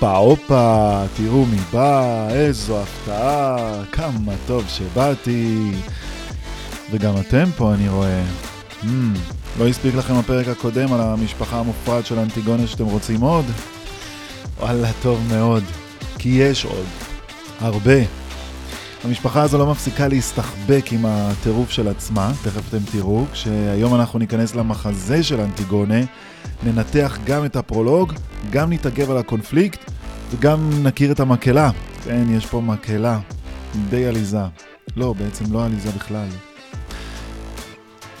הופה, הופה, תראו מי בא, איזו הפתעה, כמה טוב שבאתי. וגם אתם פה, אני רואה. Mm, לא הספיק לכם הפרק הקודם על המשפחה המופרעת של אנטיגונה שאתם רוצים עוד? וואלה, טוב מאוד, כי יש עוד. הרבה. המשפחה הזו לא מפסיקה להסתחבק עם הטירוף של עצמה, תכף אתם תראו, כשהיום אנחנו ניכנס למחזה של אנטיגונה, ננתח גם את הפרולוג, גם נתעכב על הקונפליקט וגם נכיר את המקהלה. כן, יש פה מקהלה די עליזה. לא, בעצם לא עליזה בכלל.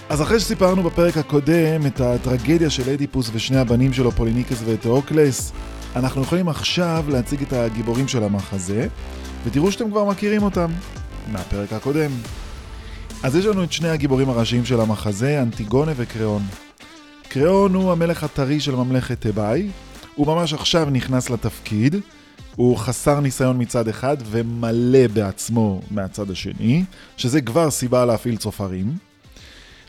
אז אחרי שסיפרנו בפרק הקודם את הטרגדיה של אדיפוס ושני הבנים שלו, פוליניקס ואתאוקלס, אנחנו יכולים עכשיו להציג את הגיבורים של המחזה, ותראו שאתם כבר מכירים אותם מהפרק הקודם. אז יש לנו את שני הגיבורים הראשיים של המחזה, אנטיגונה וקריאון. קריאון הוא המלך הטרי של ממלכת תיבאי, הוא ממש עכשיו נכנס לתפקיד, הוא חסר ניסיון מצד אחד ומלא בעצמו מהצד השני, שזה כבר סיבה להפעיל צופרים.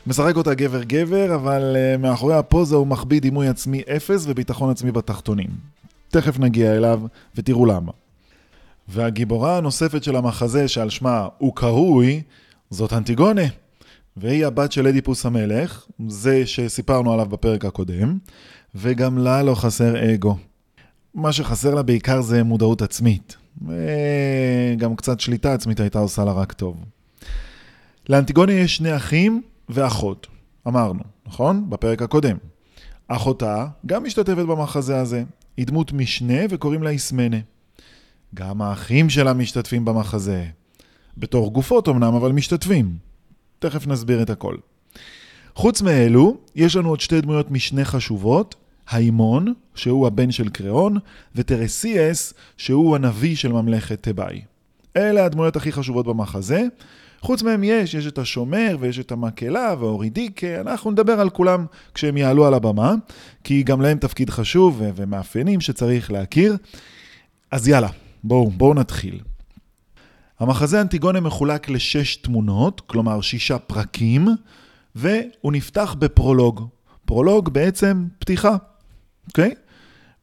משחק אותה גבר גבר, אבל uh, מאחורי הפוזה הוא מחביא דימוי עצמי אפס וביטחון עצמי בתחתונים. תכף נגיע אליו ותראו למה. והגיבורה הנוספת של המחזה שעל שמה הוא קרוי, זאת אנטיגונה. והיא הבת של אדיפוס המלך, זה שסיפרנו עליו בפרק הקודם, וגם לה לא חסר אגו. מה שחסר לה בעיקר זה מודעות עצמית. וגם קצת שליטה עצמית הייתה עושה לה רק טוב. לאנטיגונה יש שני אחים ואחות, אמרנו, נכון? בפרק הקודם. אחותה גם משתתפת במחזה הזה, היא דמות משנה וקוראים לה איסמנה. גם האחים שלה משתתפים במחזה. בתור גופות אמנם, אבל משתתפים. תכף נסביר את הכל. חוץ מאלו, יש לנו עוד שתי דמויות משנה חשובות, האימון, שהוא הבן של קריאון, וטרסיאס, שהוא הנביא של ממלכת תיבאי. אלה הדמויות הכי חשובות במחזה. חוץ מהם יש, יש את השומר ויש את המקהלה ואורידיקה, אנחנו נדבר על כולם כשהם יעלו על הבמה, כי גם להם תפקיד חשוב ומאפיינים שצריך להכיר. אז יאללה, בואו, בואו נתחיל. המחזה אנטיגונה מחולק לשש תמונות, כלומר שישה פרקים, והוא נפתח בפרולוג. פרולוג בעצם פתיחה, אוקיי?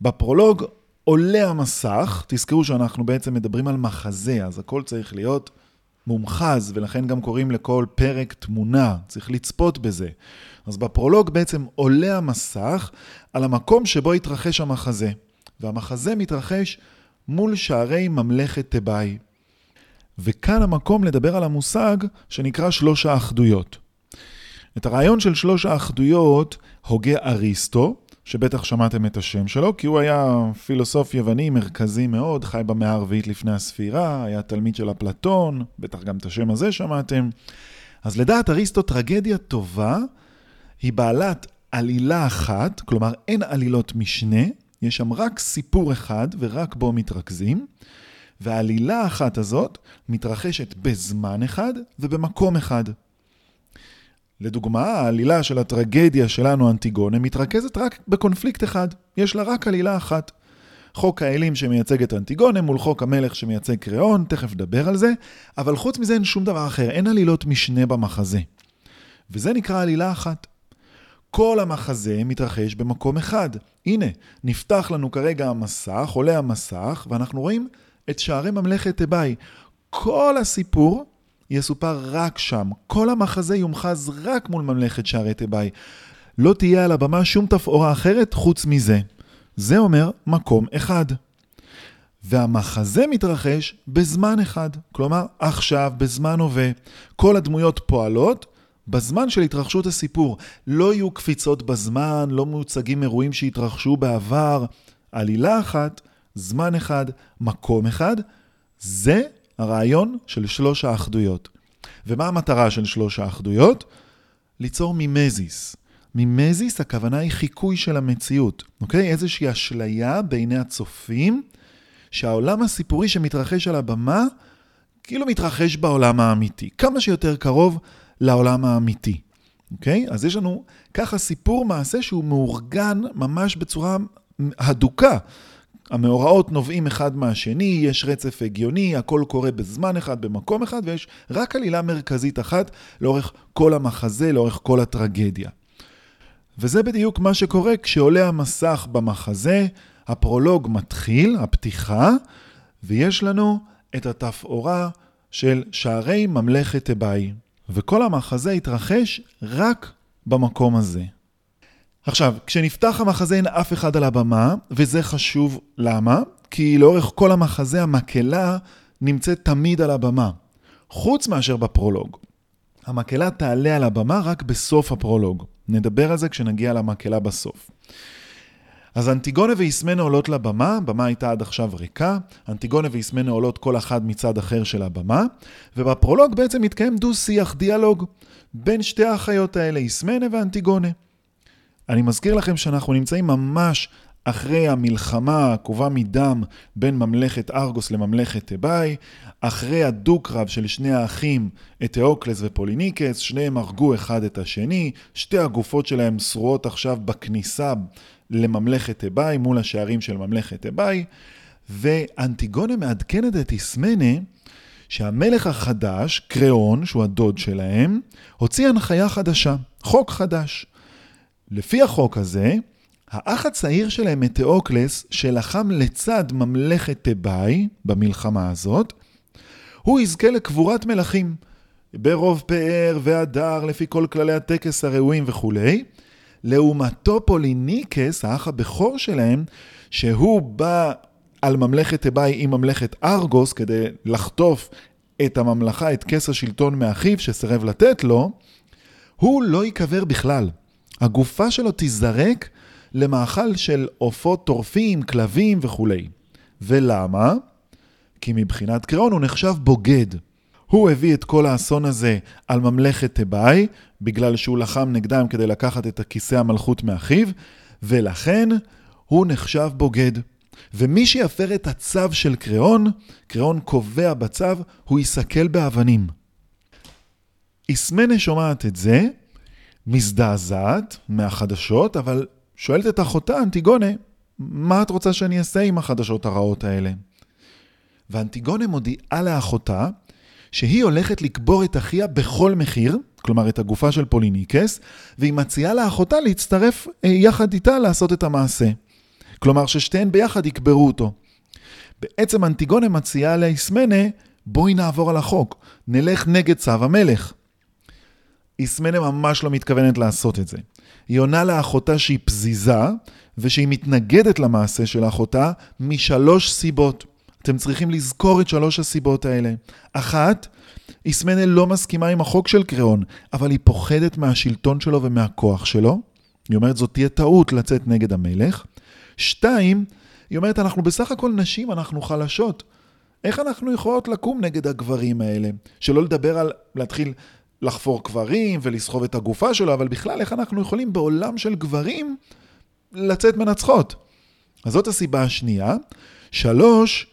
בפרולוג עולה המסך, תזכרו שאנחנו בעצם מדברים על מחזה, אז הכל צריך להיות מומחז, ולכן גם קוראים לכל פרק תמונה, צריך לצפות בזה. אז בפרולוג בעצם עולה המסך על המקום שבו התרחש המחזה, והמחזה מתרחש מול שערי ממלכת תיבאי. וכאן המקום לדבר על המושג שנקרא שלוש האחדויות. את הרעיון של שלוש האחדויות הוגה אריסטו, שבטח שמעתם את השם שלו, כי הוא היה פילוסוף יווני מרכזי מאוד, חי במאה הרביעית לפני הספירה, היה תלמיד של אפלטון, בטח גם את השם הזה שמעתם. אז לדעת אריסטו, טרגדיה טובה היא בעלת עלילה אחת, כלומר אין עלילות משנה, יש שם רק סיפור אחד ורק בו מתרכזים, והעלילה האחת הזאת מתרחשת בזמן אחד ובמקום אחד. לדוגמה, העלילה של הטרגדיה שלנו, אנטיגונה, מתרכזת רק בקונפליקט אחד. יש לה רק עלילה אחת. חוק האלים שמייצג את אנטיגונה מול חוק המלך שמייצג קריאון, תכף נדבר על זה, אבל חוץ מזה אין שום דבר אחר, אין עלילות משנה במחזה. וזה נקרא עלילה אחת. כל המחזה מתרחש במקום אחד. הנה, נפתח לנו כרגע המסך, עולה המסך, ואנחנו רואים את שערי ממלכת תיבאי. כל הסיפור יסופר רק שם. כל המחזה יומחז רק מול ממלכת שערי תיבאי. לא תהיה על הבמה שום תפאורה אחרת חוץ מזה. זה אומר מקום אחד. והמחזה מתרחש בזמן אחד, כלומר עכשיו, בזמן הווה. כל הדמויות פועלות בזמן של התרחשות הסיפור. לא יהיו קפיצות בזמן, לא מוצגים אירועים שהתרחשו בעבר. עלילה אחת, זמן אחד, מקום אחד, זה הרעיון של שלוש האחדויות. ומה המטרה של שלוש האחדויות? ליצור מימזיס. מימזיס הכוונה היא חיקוי של המציאות, אוקיי? איזושהי אשליה בעיני הצופים שהעולם הסיפורי שמתרחש על הבמה כאילו מתרחש בעולם האמיתי. כמה שיותר קרוב לעולם האמיתי, אוקיי? אז יש לנו ככה סיפור מעשה שהוא מאורגן ממש בצורה הדוקה. המאורעות נובעים אחד מהשני, יש רצף הגיוני, הכל קורה בזמן אחד, במקום אחד, ויש רק עלילה מרכזית אחת לאורך כל המחזה, לאורך כל הטרגדיה. וזה בדיוק מה שקורה כשעולה המסך במחזה, הפרולוג מתחיל, הפתיחה, ויש לנו את התפאורה של שערי ממלכת תיבאי. וכל המחזה התרחש רק במקום הזה. עכשיו, כשנפתח המחזה אין אף אחד על הבמה, וזה חשוב למה? כי לאורך כל המחזה המקהלה נמצאת תמיד על הבמה, חוץ מאשר בפרולוג. המקהלה תעלה על הבמה רק בסוף הפרולוג. נדבר על זה כשנגיע למקהלה בסוף. אז אנטיגונה ואיסמנה עולות לבמה, הבמה הייתה עד עכשיו ריקה, אנטיגונה ואיסמנה עולות כל אחד מצד אחר של הבמה, ובפרולוג בעצם מתקיים דו-שיח, דיאלוג, בין שתי האחיות האלה, איסמנה ואנטיגונה. אני מזכיר לכם שאנחנו נמצאים ממש אחרי המלחמה העקובה מדם בין ממלכת ארגוס לממלכת תיבאי, אחרי הדו-קרב של שני האחים, אתאוקלס ופוליניקס, שניהם הרגו אחד את השני, שתי הגופות שלהם שרועות עכשיו בכניסה לממלכת תיבאי, מול השערים של ממלכת תיבאי, ואנטיגונה מעדכנת את איסמנה שהמלך החדש, קריאון, שהוא הדוד שלהם, הוציא הנחיה חדשה, חוק חדש. לפי החוק הזה, האח הצעיר שלהם, מתאוקלס, שלחם לצד ממלכת תיבאי במלחמה הזאת, הוא יזכה לקבורת מלכים, ברוב פאר והדר, לפי כל כללי הטקס הראויים וכולי. לעומתו פוליניקס, האח הבכור שלהם, שהוא בא על ממלכת תיבאי עם ממלכת ארגוס כדי לחטוף את הממלכה, את כס השלטון מאחיו שסירב לתת לו, הוא לא ייקבר בכלל. הגופה שלו תיזרק למאכל של עופות טורפים, כלבים וכולי. ולמה? כי מבחינת קראון הוא נחשב בוגד. הוא הביא את כל האסון הזה על ממלכת תיבאי, בגלל שהוא לחם נגדם כדי לקחת את הכיסא המלכות מאחיו, ולכן הוא נחשב בוגד. ומי שיפר את הצו של קריאון, קריאון קובע בצו, הוא ייסקל באבנים. איסמנה שומעת את זה, מזדעזעת מהחדשות, אבל שואלת את אחותה, אנטיגונה, מה את רוצה שאני אעשה עם החדשות הרעות האלה? ואנטיגונה מודיעה לאחותה שהיא הולכת לקבור את אחיה בכל מחיר, כלומר את הגופה של פוליניקס, והיא מציעה לאחותה להצטרף אה, יחד איתה לעשות את המעשה. כלומר ששתיהן ביחד יקברו אותו. בעצם אנטיגונה מציעה לאיסמנה, בואי נעבור על החוק, נלך נגד צו המלך. איסמנה ממש לא מתכוונת לעשות את זה. היא עונה לאחותה שהיא פזיזה, ושהיא מתנגדת למעשה של אחותה משלוש סיבות. אתם צריכים לזכור את שלוש הסיבות האלה. אחת, איסמנה לא מסכימה עם החוק של קריאון, אבל היא פוחדת מהשלטון שלו ומהכוח שלו. היא אומרת, זאת תהיה טעות לצאת נגד המלך. שתיים, היא אומרת, אנחנו בסך הכל נשים, אנחנו חלשות. איך אנחנו יכולות לקום נגד הגברים האלה? שלא לדבר על להתחיל לחפור קברים ולסחוב את הגופה שלו, אבל בכלל, איך אנחנו יכולים בעולם של גברים לצאת מנצחות? אז זאת הסיבה השנייה. שלוש,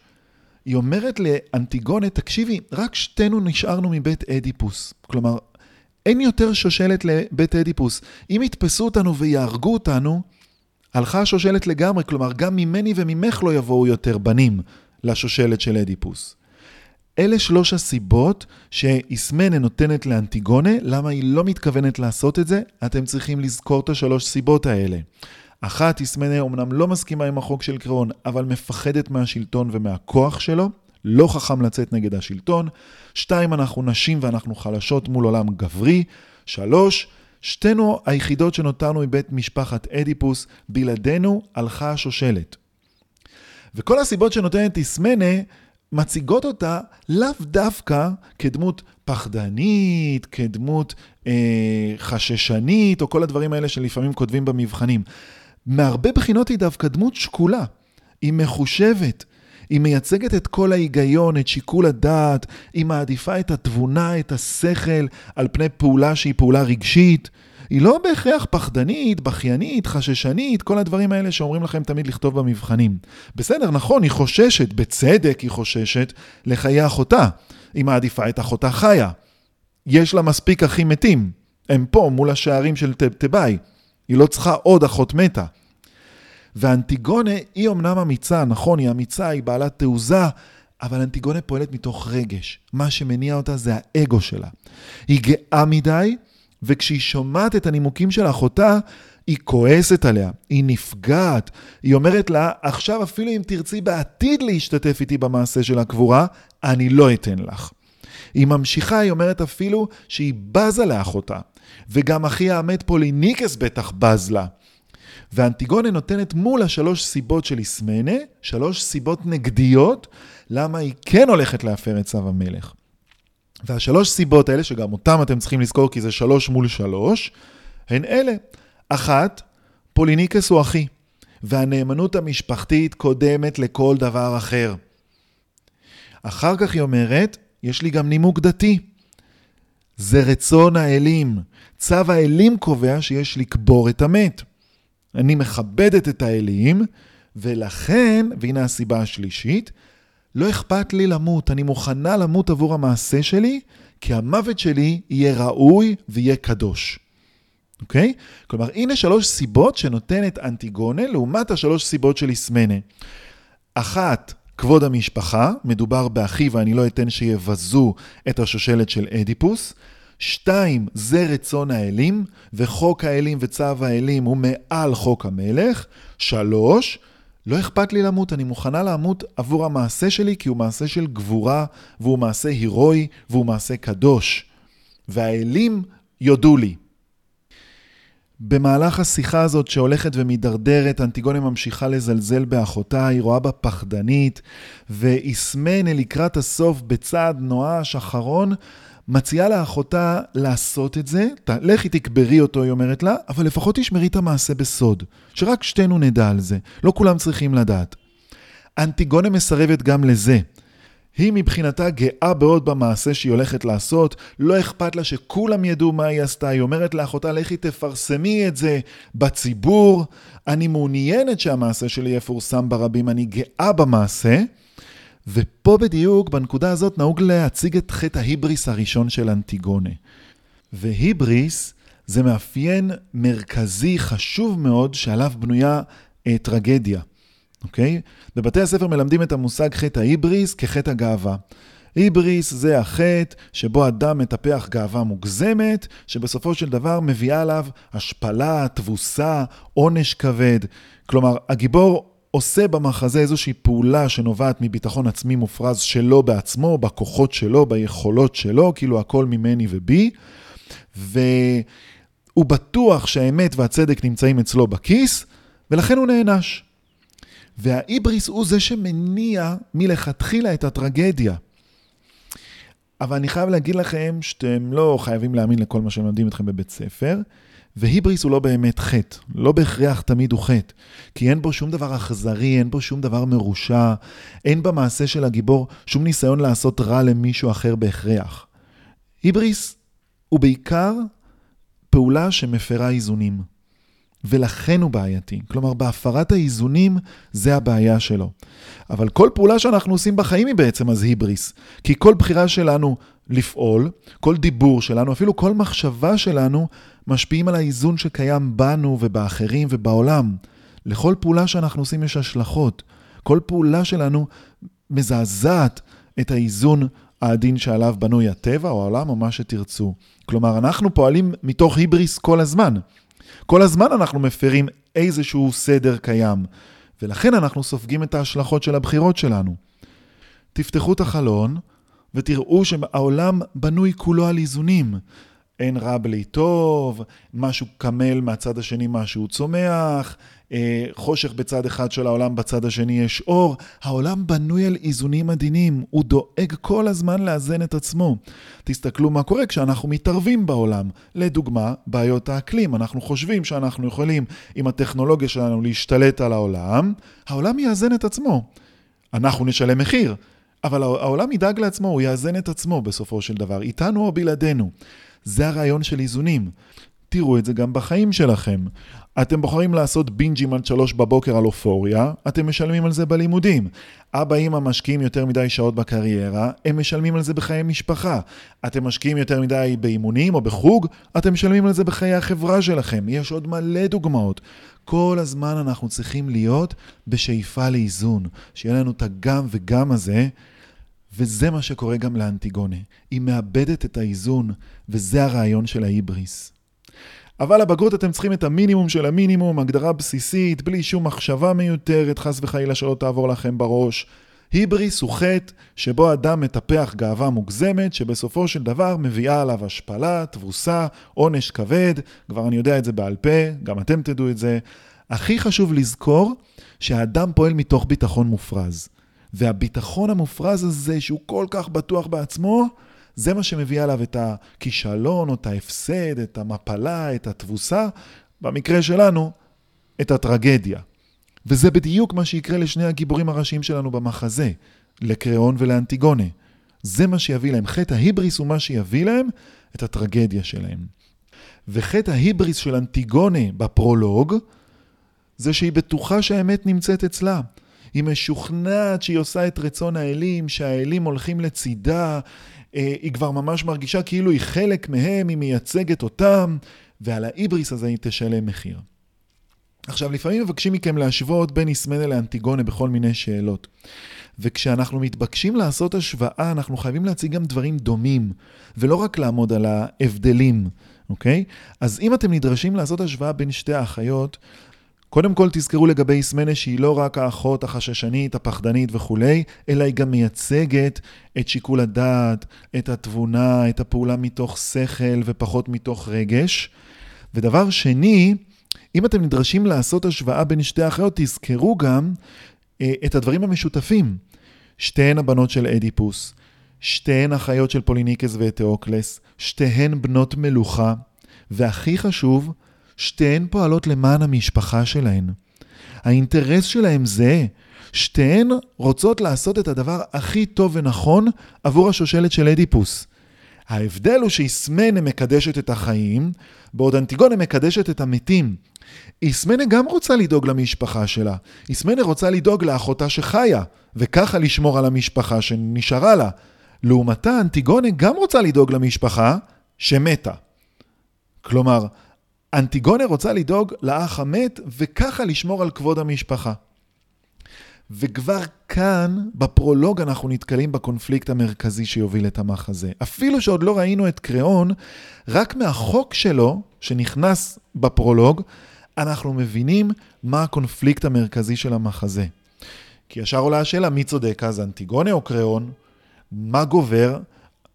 היא אומרת לאנטיגונה, תקשיבי, רק שתינו נשארנו מבית אדיפוס. כלומר, אין יותר שושלת לבית אדיפוס. אם יתפסו אותנו ויהרגו אותנו, הלכה השושלת לגמרי, כלומר, גם ממני וממך לא יבואו יותר בנים לשושלת של אדיפוס. אלה שלוש הסיבות שאיסמנה נותנת לאנטיגונה, למה היא לא מתכוונת לעשות את זה, אתם צריכים לזכור את השלוש סיבות האלה. אחת, איסמנה אומנם לא מסכימה עם החוק של קרון, אבל מפחדת מהשלטון ומהכוח שלו, לא חכם לצאת נגד השלטון. שתיים, אנחנו נשים ואנחנו חלשות מול עולם גברי. שלוש, שתינו היחידות שנותרנו מבית משפחת אדיפוס, בלעדינו הלכה השושלת. וכל הסיבות שנותנת איסמנה מציגות אותה לאו דווקא כדמות פחדנית, כדמות אה, חששנית, או כל הדברים האלה שלפעמים כותבים במבחנים. מהרבה בחינות היא דווקא דמות שקולה. היא מחושבת. היא מייצגת את כל ההיגיון, את שיקול הדעת, היא מעדיפה את התבונה, את השכל, על פני פעולה שהיא פעולה רגשית. היא לא בהכרח פחדנית, בכיינית, חששנית, כל הדברים האלה שאומרים לכם תמיד לכתוב במבחנים. בסדר, נכון, היא חוששת, בצדק היא חוששת, לחיי אחותה. היא מעדיפה את אחותה חיה. יש לה מספיק אחים מתים. הם פה, מול השערים של תיבאי. היא לא צריכה עוד אחות מתה. ואנטיגונה היא אמנם אמיצה, נכון, היא אמיצה, היא בעלת תעוזה, אבל אנטיגונה פועלת מתוך רגש. מה שמניע אותה זה האגו שלה. היא גאה מדי, וכשהיא שומעת את הנימוקים של אחותה, היא כועסת עליה, היא נפגעת, היא אומרת לה, עכשיו אפילו אם תרצי בעתיד להשתתף איתי במעשה של הקבורה, אני לא אתן לך. היא ממשיכה, היא אומרת אפילו שהיא בזה לאחותה, וגם אחיה המת פוליניקס בטח בז לה. ואנטיגונה נותנת מול השלוש סיבות של איסמנה, שלוש סיבות נגדיות, למה היא כן הולכת להפר את צו המלך. והשלוש סיבות האלה, שגם אותם אתם צריכים לזכור כי זה שלוש מול שלוש, הן אלה. אחת, פוליניקס הוא אחי, והנאמנות המשפחתית קודמת לכל דבר אחר. אחר כך היא אומרת, יש לי גם נימוק דתי. זה רצון האלים. צו האלים קובע שיש לקבור את המת. אני מכבדת את האלים, ולכן, והנה הסיבה השלישית, לא אכפת לי למות, אני מוכנה למות עבור המעשה שלי, כי המוות שלי יהיה ראוי ויהיה קדוש. אוקיי? כלומר, הנה שלוש סיבות שנותנת אנטיגונה לעומת השלוש סיבות של איסמנה. אחת, כבוד המשפחה, מדובר באחי ואני לא אתן שיבזו את השושלת של אדיפוס. שתיים, זה רצון האלים, וחוק האלים וצו האלים הוא מעל חוק המלך. שלוש, לא אכפת לי למות, אני מוכנה למות עבור המעשה שלי, כי הוא מעשה של גבורה, והוא מעשה הירואי, והוא מעשה קדוש. והאלים יודו לי. במהלך השיחה הזאת שהולכת ומידרדרת, אנטיגונה ממשיכה לזלזל באחותה, היא רואה בה פחדנית, ואיסמנה לקראת הסוף בצעד נואש אחרון, מציעה לאחותה לעשות את זה, לכי תקברי אותו, היא אומרת לה, אבל לפחות תשמרי את המעשה בסוד, שרק שתינו נדע על זה, לא כולם צריכים לדעת. אנטיגונה מסרבת גם לזה. היא מבחינתה גאה מאוד במעשה שהיא הולכת לעשות, לא אכפת לה שכולם ידעו מה היא עשתה, היא אומרת לאחותה, לכי תפרסמי את זה בציבור, אני מעוניינת שהמעשה שלי יפורסם ברבים, אני גאה במעשה. ופה בדיוק, בנקודה הזאת, נהוג להציג את חטא ההיבריס הראשון של אנטיגונה. והיבריס זה מאפיין מרכזי חשוב מאוד שעליו בנויה אה, טרגדיה. אוקיי? בבתי הספר מלמדים את המושג חטא ההיבריס כחטא הגאווה. היבריס זה החטא שבו אדם מטפח גאווה מוגזמת, שבסופו של דבר מביאה עליו השפלה, תבוסה, עונש כבד. כלומר, הגיבור עושה במחזה איזושהי פעולה שנובעת מביטחון עצמי מופרז שלו בעצמו, בכוחות שלו, ביכולות שלו, כאילו הכל ממני ובי, והוא בטוח שהאמת והצדק נמצאים אצלו בכיס, ולכן הוא נענש. והאיבריס הוא זה שמניע מלכתחילה את הטרגדיה. אבל אני חייב להגיד לכם שאתם לא חייבים להאמין לכל מה שמלמדים אתכם בבית ספר, והיבריס הוא לא באמת חטא, לא בהכרח תמיד הוא חטא, כי אין בו שום דבר אכזרי, אין בו שום דבר מרושע, אין במעשה של הגיבור שום ניסיון לעשות רע למישהו אחר בהכרח. היבריס הוא בעיקר פעולה שמפרה איזונים. ולכן הוא בעייתי. כלומר, בהפרת האיזונים זה הבעיה שלו. אבל כל פעולה שאנחנו עושים בחיים היא בעצם אז היבריס. כי כל בחירה שלנו לפעול, כל דיבור שלנו, אפילו כל מחשבה שלנו, משפיעים על האיזון שקיים בנו ובאחרים ובעולם. לכל פעולה שאנחנו עושים יש השלכות. כל פעולה שלנו מזעזעת את האיזון העדין שעליו בנוי הטבע או העולם או מה שתרצו. כלומר, אנחנו פועלים מתוך היבריס כל הזמן. כל הזמן אנחנו מפרים איזשהו סדר קיים, ולכן אנחנו סופגים את ההשלכות של הבחירות שלנו. תפתחו את החלון ותראו שהעולם בנוי כולו על איזונים. אין רע בלי טוב, משהו קמל מהצד השני משהו צומח, אה, חושך בצד אחד של העולם, בצד השני יש אור. העולם בנוי על איזונים עדינים, הוא דואג כל הזמן לאזן את עצמו. תסתכלו מה קורה כשאנחנו מתערבים בעולם. לדוגמה, בעיות האקלים. אנחנו חושבים שאנחנו יכולים עם הטכנולוגיה שלנו להשתלט על העולם, העולם יאזן את עצמו. אנחנו נשלם מחיר, אבל העולם ידאג לעצמו, הוא יאזן את עצמו בסופו של דבר, איתנו או בלעדינו. זה הרעיון של איזונים. תראו את זה גם בחיים שלכם. אתם בוחרים לעשות בינג'ים עד שלוש בבוקר על אופוריה, אתם משלמים על זה בלימודים. אבא אמא משקיעים יותר מדי שעות בקריירה, הם משלמים על זה בחיי משפחה. אתם משקיעים יותר מדי באימונים או בחוג, אתם משלמים על זה בחיי החברה שלכם. יש עוד מלא דוגמאות. כל הזמן אנחנו צריכים להיות בשאיפה לאיזון, שיהיה לנו את הגם וגם הזה. וזה מה שקורה גם לאנטיגונה. היא מאבדת את האיזון, וזה הרעיון של ההיבריס. אבל לבגרות אתם צריכים את המינימום של המינימום, הגדרה בסיסית, בלי שום מחשבה מיותרת, חס וחלילה שלא תעבור לכם בראש. היבריס הוא חטא שבו אדם מטפח גאווה מוגזמת, שבסופו של דבר מביאה עליו השפלה, תבוסה, עונש כבד, כבר אני יודע את זה בעל פה, גם אתם תדעו את זה. הכי חשוב לזכור שהאדם פועל מתוך ביטחון מופרז. והביטחון המופרז הזה, שהוא כל כך בטוח בעצמו, זה מה שמביא עליו את הכישלון, או את ההפסד, את המפלה, את התבוסה, במקרה שלנו, את הטרגדיה. וזה בדיוק מה שיקרה לשני הגיבורים הראשיים שלנו במחזה, לקריאון ולאנטיגונה. זה מה שיביא להם. חטא ההיבריס הוא מה שיביא להם את הטרגדיה שלהם. וחטא ההיבריס של אנטיגונה בפרולוג, זה שהיא בטוחה שהאמת נמצאת אצלה. היא משוכנעת שהיא עושה את רצון האלים, שהאלים הולכים לצידה, אה, היא כבר ממש מרגישה כאילו היא חלק מהם, היא מייצגת אותם, ועל ההיבריס הזה היא תשלם מחיר. עכשיו, לפעמים מבקשים מכם להשוות בין איסמנה לאנטיגונה בכל מיני שאלות. וכשאנחנו מתבקשים לעשות השוואה, אנחנו חייבים להציג גם דברים דומים, ולא רק לעמוד על ההבדלים, אוקיי? אז אם אתם נדרשים לעשות השוואה בין שתי האחיות, קודם כל תזכרו לגבי איסמנה שהיא לא רק האחות החששנית, הפחדנית וכולי, אלא היא גם מייצגת את שיקול הדעת, את התבונה, את הפעולה מתוך שכל ופחות מתוך רגש. ודבר שני, אם אתם נדרשים לעשות השוואה בין שתי האחיות, תזכרו גם אה, את הדברים המשותפים. שתיהן הבנות של אדיפוס, שתיהן אחיות של פוליניקס ותאוקלס, שתיהן בנות מלוכה, והכי חשוב, שתיהן פועלות למען המשפחה שלהן. האינטרס שלהן זהה. שתיהן רוצות לעשות את הדבר הכי טוב ונכון עבור השושלת של אדיפוס. ההבדל הוא שאיסמנה מקדשת את החיים, בעוד אנטיגונה מקדשת את המתים. איסמנה גם רוצה לדאוג למשפחה שלה. איסמנה רוצה לדאוג לאחותה שחיה, וככה לשמור על המשפחה שנשארה לה. לעומתה, אנטיגונה גם רוצה לדאוג למשפחה שמתה. כלומר, אנטיגונה רוצה לדאוג לאח המת, וככה לשמור על כבוד המשפחה. וכבר כאן, בפרולוג, אנחנו נתקלים בקונפליקט המרכזי שיוביל את המחזה. אפילו שעוד לא ראינו את קריאון, רק מהחוק שלו, שנכנס בפרולוג, אנחנו מבינים מה הקונפליקט המרכזי של המחזה. כי ישר עולה השאלה, מי צודק אז, אנטיגונה או קריאון? מה גובר?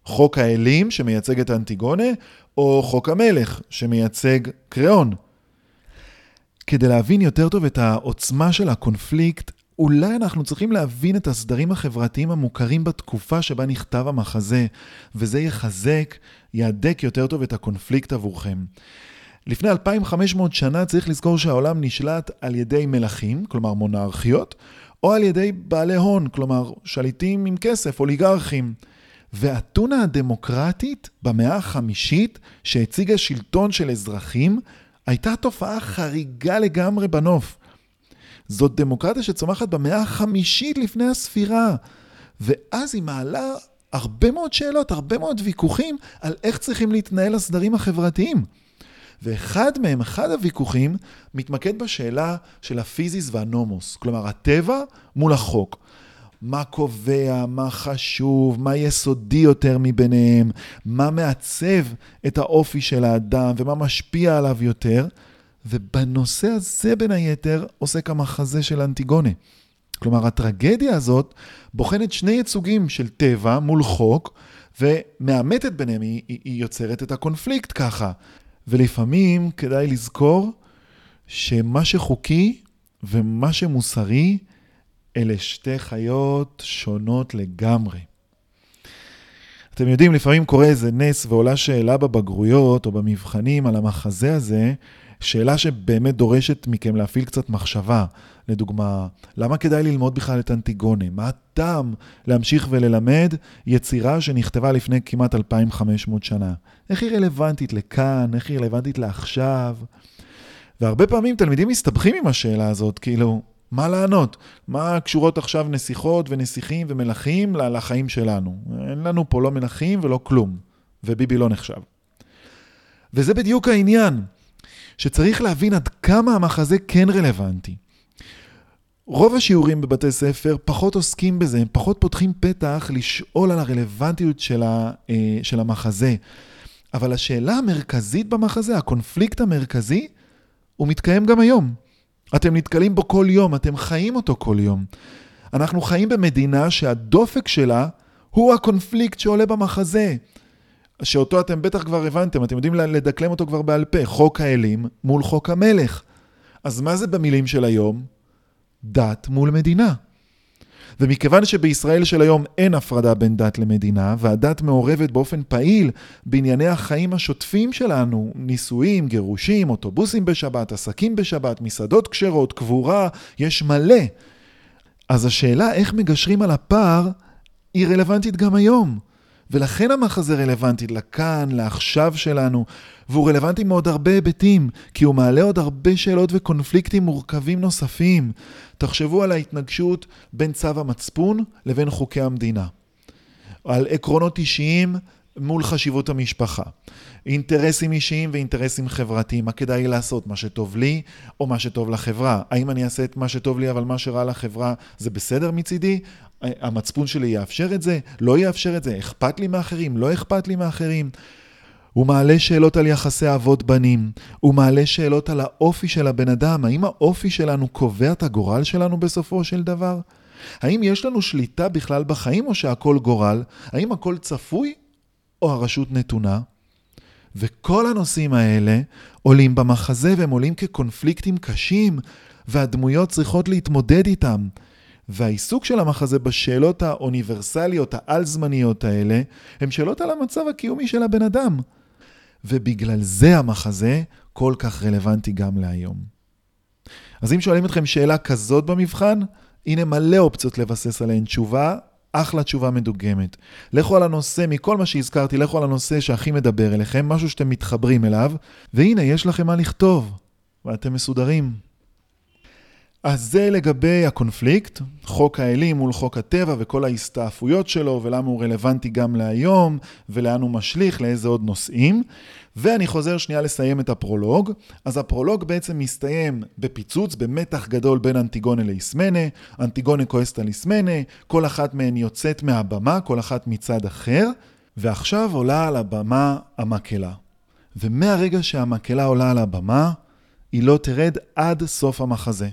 חוק האלים שמייצג את האנטיגונה, או חוק המלך שמייצג קריאון? כדי להבין יותר טוב את העוצמה של הקונפליקט, אולי אנחנו צריכים להבין את הסדרים החברתיים המוכרים בתקופה שבה נכתב המחזה, וזה יחזק, יהדק יותר טוב את הקונפליקט עבורכם. לפני 2500 שנה צריך לזכור שהעולם נשלט על ידי מלכים, כלומר מונרכיות, או על ידי בעלי הון, כלומר שליטים עם כסף, אוליגרכים. ואתונה הדמוקרטית במאה החמישית, שהציגה שלטון של אזרחים, הייתה תופעה חריגה לגמרי בנוף. זאת דמוקרטיה שצומחת במאה החמישית לפני הספירה. ואז היא מעלה הרבה מאוד שאלות, הרבה מאוד ויכוחים על איך צריכים להתנהל הסדרים החברתיים. ואחד מהם, אחד הוויכוחים, מתמקד בשאלה של הפיזיס והנומוס, כלומר הטבע מול החוק. מה קובע, מה חשוב, מה יסודי יותר מביניהם, מה מעצב את האופי של האדם ומה משפיע עליו יותר. ובנושא הזה, בין היתר, עוסק המחזה של אנטיגונה. כלומר, הטרגדיה הזאת בוחנת שני ייצוגים של טבע מול חוק, ומאמתת ביניהם, היא, היא יוצרת את הקונפליקט ככה. ולפעמים כדאי לזכור שמה שחוקי ומה שמוסרי, אלה שתי חיות שונות לגמרי. אתם יודעים, לפעמים קורה איזה נס ועולה שאלה בבגרויות או במבחנים על המחזה הזה, שאלה שבאמת דורשת מכם להפעיל קצת מחשבה. לדוגמה, למה כדאי ללמוד בכלל את אנטיגונה? מה הטעם להמשיך וללמד יצירה שנכתבה לפני כמעט 2,500 שנה? איך היא רלוונטית לכאן? איך היא רלוונטית לעכשיו? והרבה פעמים תלמידים מסתבכים עם השאלה הזאת, כאילו, מה לענות? מה קשורות עכשיו נסיכות ונסיכים ומלכים לחיים שלנו? אין לנו פה לא מלכים ולא כלום, וביבי לא נחשב. וזה בדיוק העניין. שצריך להבין עד כמה המחזה כן רלוונטי. רוב השיעורים בבתי ספר פחות עוסקים בזה, הם פחות פותחים פתח לשאול על הרלוונטיות של, ה, אה, של המחזה. אבל השאלה המרכזית במחזה, הקונפליקט המרכזי, הוא מתקיים גם היום. אתם נתקלים בו כל יום, אתם חיים אותו כל יום. אנחנו חיים במדינה שהדופק שלה הוא הקונפליקט שעולה במחזה. שאותו אתם בטח כבר הבנתם, אתם יודעים לדקלם אותו כבר בעל פה, חוק האלים מול חוק המלך. אז מה זה במילים של היום? דת מול מדינה. ומכיוון שבישראל של היום אין הפרדה בין דת למדינה, והדת מעורבת באופן פעיל בענייני החיים השוטפים שלנו, נישואים, גירושים, אוטובוסים בשבת, עסקים בשבת, מסעדות כשרות, קבורה, יש מלא. אז השאלה איך מגשרים על הפער היא רלוונטית גם היום. ולכן המחזה רלוונטי לכאן, לעכשיו שלנו, והוא רלוונטי מעוד הרבה היבטים, כי הוא מעלה עוד הרבה שאלות וקונפליקטים מורכבים נוספים. תחשבו על ההתנגשות בין צו המצפון לבין חוקי המדינה. על עקרונות אישיים מול חשיבות המשפחה. אינטרסים אישיים ואינטרסים חברתיים, מה כדאי לעשות, מה שטוב לי או מה שטוב לחברה. האם אני אעשה את מה שטוב לי אבל מה שרע לחברה זה בסדר מצידי? המצפון שלי יאפשר את זה? לא יאפשר את זה? אכפת לי מאחרים? לא אכפת לי מאחרים? הוא מעלה שאלות על יחסי אבות בנים, הוא מעלה שאלות על האופי של הבן אדם, האם האופי שלנו קובע את הגורל שלנו בסופו של דבר? האם יש לנו שליטה בכלל בחיים או שהכל גורל? האם הכל צפוי או הרשות נתונה? וכל הנושאים האלה עולים במחזה והם עולים כקונפליקטים קשים, והדמויות צריכות להתמודד איתם. והעיסוק של המחזה בשאלות האוניברסליות, העל-זמניות האלה, הם שאלות על המצב הקיומי של הבן אדם. ובגלל זה המחזה כל כך רלוונטי גם להיום. אז אם שואלים אתכם שאלה כזאת במבחן, הנה מלא אופציות לבסס עליהן תשובה, אחלה תשובה מדוגמת. לכו על הנושא, מכל מה שהזכרתי, לכו על הנושא שהכי מדבר אליכם, משהו שאתם מתחברים אליו, והנה, יש לכם מה לכתוב, ואתם מסודרים. אז זה לגבי הקונפליקט, חוק האלים מול חוק הטבע וכל ההסתעפויות שלו ולמה הוא רלוונטי גם להיום ולאן הוא משליך, לאיזה עוד נושאים. ואני חוזר שנייה לסיים את הפרולוג. אז הפרולוג בעצם מסתיים בפיצוץ, במתח גדול בין אנטיגונה לאיסמנה, אנטיגונה כועסת על איסמנה, כל אחת מהן יוצאת מהבמה, כל אחת מצד אחר, ועכשיו עולה על הבמה המקהלה. ומהרגע שהמקהלה עולה על הבמה, היא לא תרד עד סוף המחזה.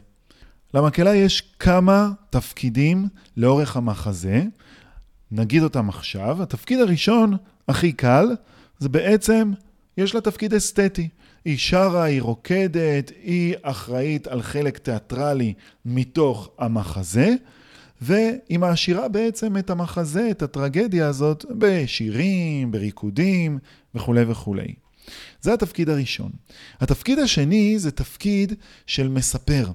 למקהלה יש כמה תפקידים לאורך המחזה, נגיד אותם עכשיו. התפקיד הראשון, הכי קל, זה בעצם, יש לה תפקיד אסתטי. היא שרה, היא רוקדת, היא אחראית על חלק תיאטרלי מתוך המחזה, והיא מעשירה בעצם את המחזה, את הטרגדיה הזאת, בשירים, בריקודים וכולי וכולי. זה התפקיד הראשון. התפקיד השני זה תפקיד של מספר.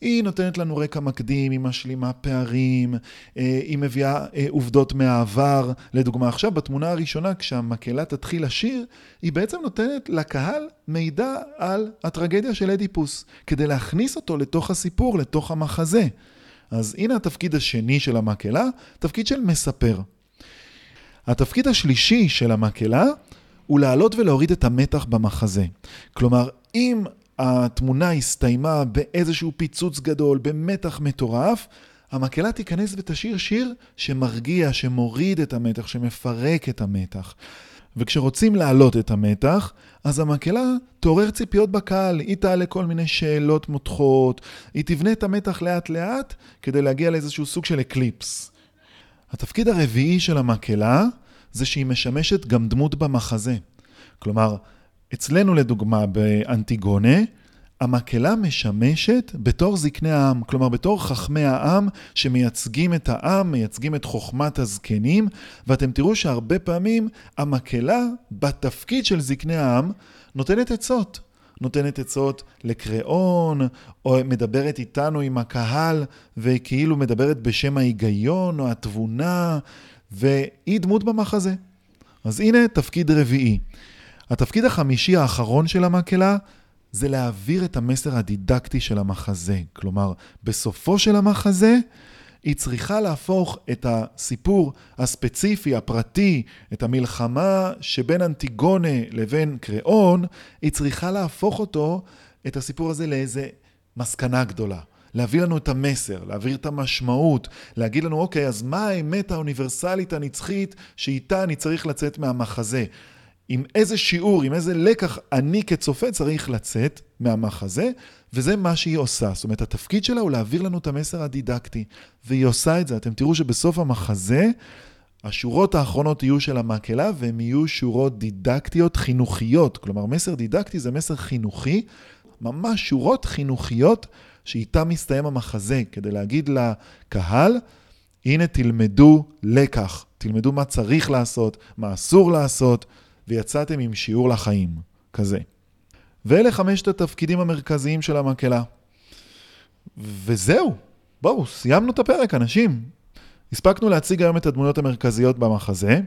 היא נותנת לנו רקע מקדים, היא משלימה פערים, אה, היא מביאה אה, עובדות מהעבר. לדוגמה, עכשיו בתמונה הראשונה, כשהמקהלה תתחיל לשיר, היא בעצם נותנת לקהל מידע על הטרגדיה של אדיפוס, כדי להכניס אותו לתוך הסיפור, לתוך המחזה. אז הנה התפקיד השני של המקהלה, תפקיד של מספר. התפקיד השלישי של המקהלה הוא להעלות ולהוריד את המתח במחזה. כלומר, אם התמונה הסתיימה באיזשהו פיצוץ גדול, במתח מטורף, המקהלה תיכנס ותשיר שיר שמרגיע, שמוריד את המתח, שמפרק את המתח. וכשרוצים להעלות את המתח, אז המקהלה תעורר ציפיות בקהל, היא תעלה כל מיני שאלות מותחות, היא תבנה את המתח לאט לאט כדי להגיע לאיזשהו סוג של אקליפס. התפקיד הרביעי של המקהלה זה שהיא משמשת גם דמות במחזה. כלומר, אצלנו לדוגמה באנטיגונה, המקהלה משמשת בתור זקני העם, כלומר בתור חכמי העם שמייצגים את העם, מייצגים את חוכמת הזקנים, ואתם תראו שהרבה פעמים המקהלה בתפקיד של זקני העם נותנת עצות. נותנת עצות לקריאון, או מדברת איתנו עם הקהל, וכאילו מדברת בשם ההיגיון או התבונה, והיא דמות במחזה. אז הנה תפקיד רביעי. התפקיד החמישי האחרון של המקהלה זה להעביר את המסר הדידקטי של המחזה. כלומר, בסופו של המחזה, היא צריכה להפוך את הסיפור הספציפי, הפרטי, את המלחמה שבין אנטיגונה לבין קריאון, היא צריכה להפוך אותו, את הסיפור הזה, לאיזה מסקנה גדולה. להביא לנו את המסר, להעביר את המשמעות, להגיד לנו, אוקיי, אז מה האמת האוניברסלית הנצחית שאיתה אני צריך לצאת מהמחזה? עם איזה שיעור, עם איזה לקח אני כצופה צריך לצאת מהמחזה, וזה מה שהיא עושה. זאת אומרת, התפקיד שלה הוא להעביר לנו את המסר הדידקטי, והיא עושה את זה. אתם תראו שבסוף המחזה, השורות האחרונות יהיו של המקהלה, והן יהיו שורות דידקטיות חינוכיות. כלומר, מסר דידקטי זה מסר חינוכי, ממש שורות חינוכיות שאיתה מסתיים המחזה, כדי להגיד לקהל, הנה תלמדו לקח, תלמדו מה צריך לעשות, מה אסור לעשות, ויצאתם עם שיעור לחיים, כזה. ואלה חמשת התפקידים המרכזיים של המקהלה. וזהו, בואו, סיימנו את הפרק, אנשים. הספקנו להציג היום את הדמויות המרכזיות במחזה,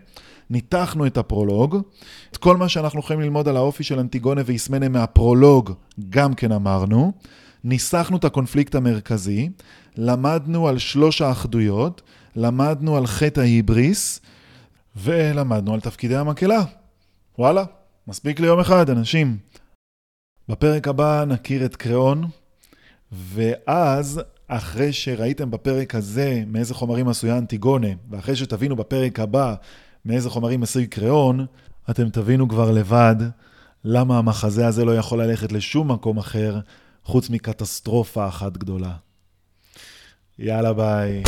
ניתחנו את הפרולוג, את כל מה שאנחנו יכולים ללמוד על האופי של אנטיגונה ואיסמנה מהפרולוג גם כן אמרנו, ניסחנו את הקונפליקט המרכזי, למדנו על שלוש האחדויות, למדנו על חטא ההיבריס, ולמדנו על תפקידי המקהלה. וואלה, מספיק ליום אחד, אנשים. בפרק הבא נכיר את קריאון, ואז, אחרי שראיתם בפרק הזה מאיזה חומרים עשויה אנטיגונה, ואחרי שתבינו בפרק הבא מאיזה חומרים עשוי קריאון, אתם תבינו כבר לבד למה המחזה הזה לא יכול ללכת לשום מקום אחר, חוץ מקטסטרופה אחת גדולה. יאללה ביי.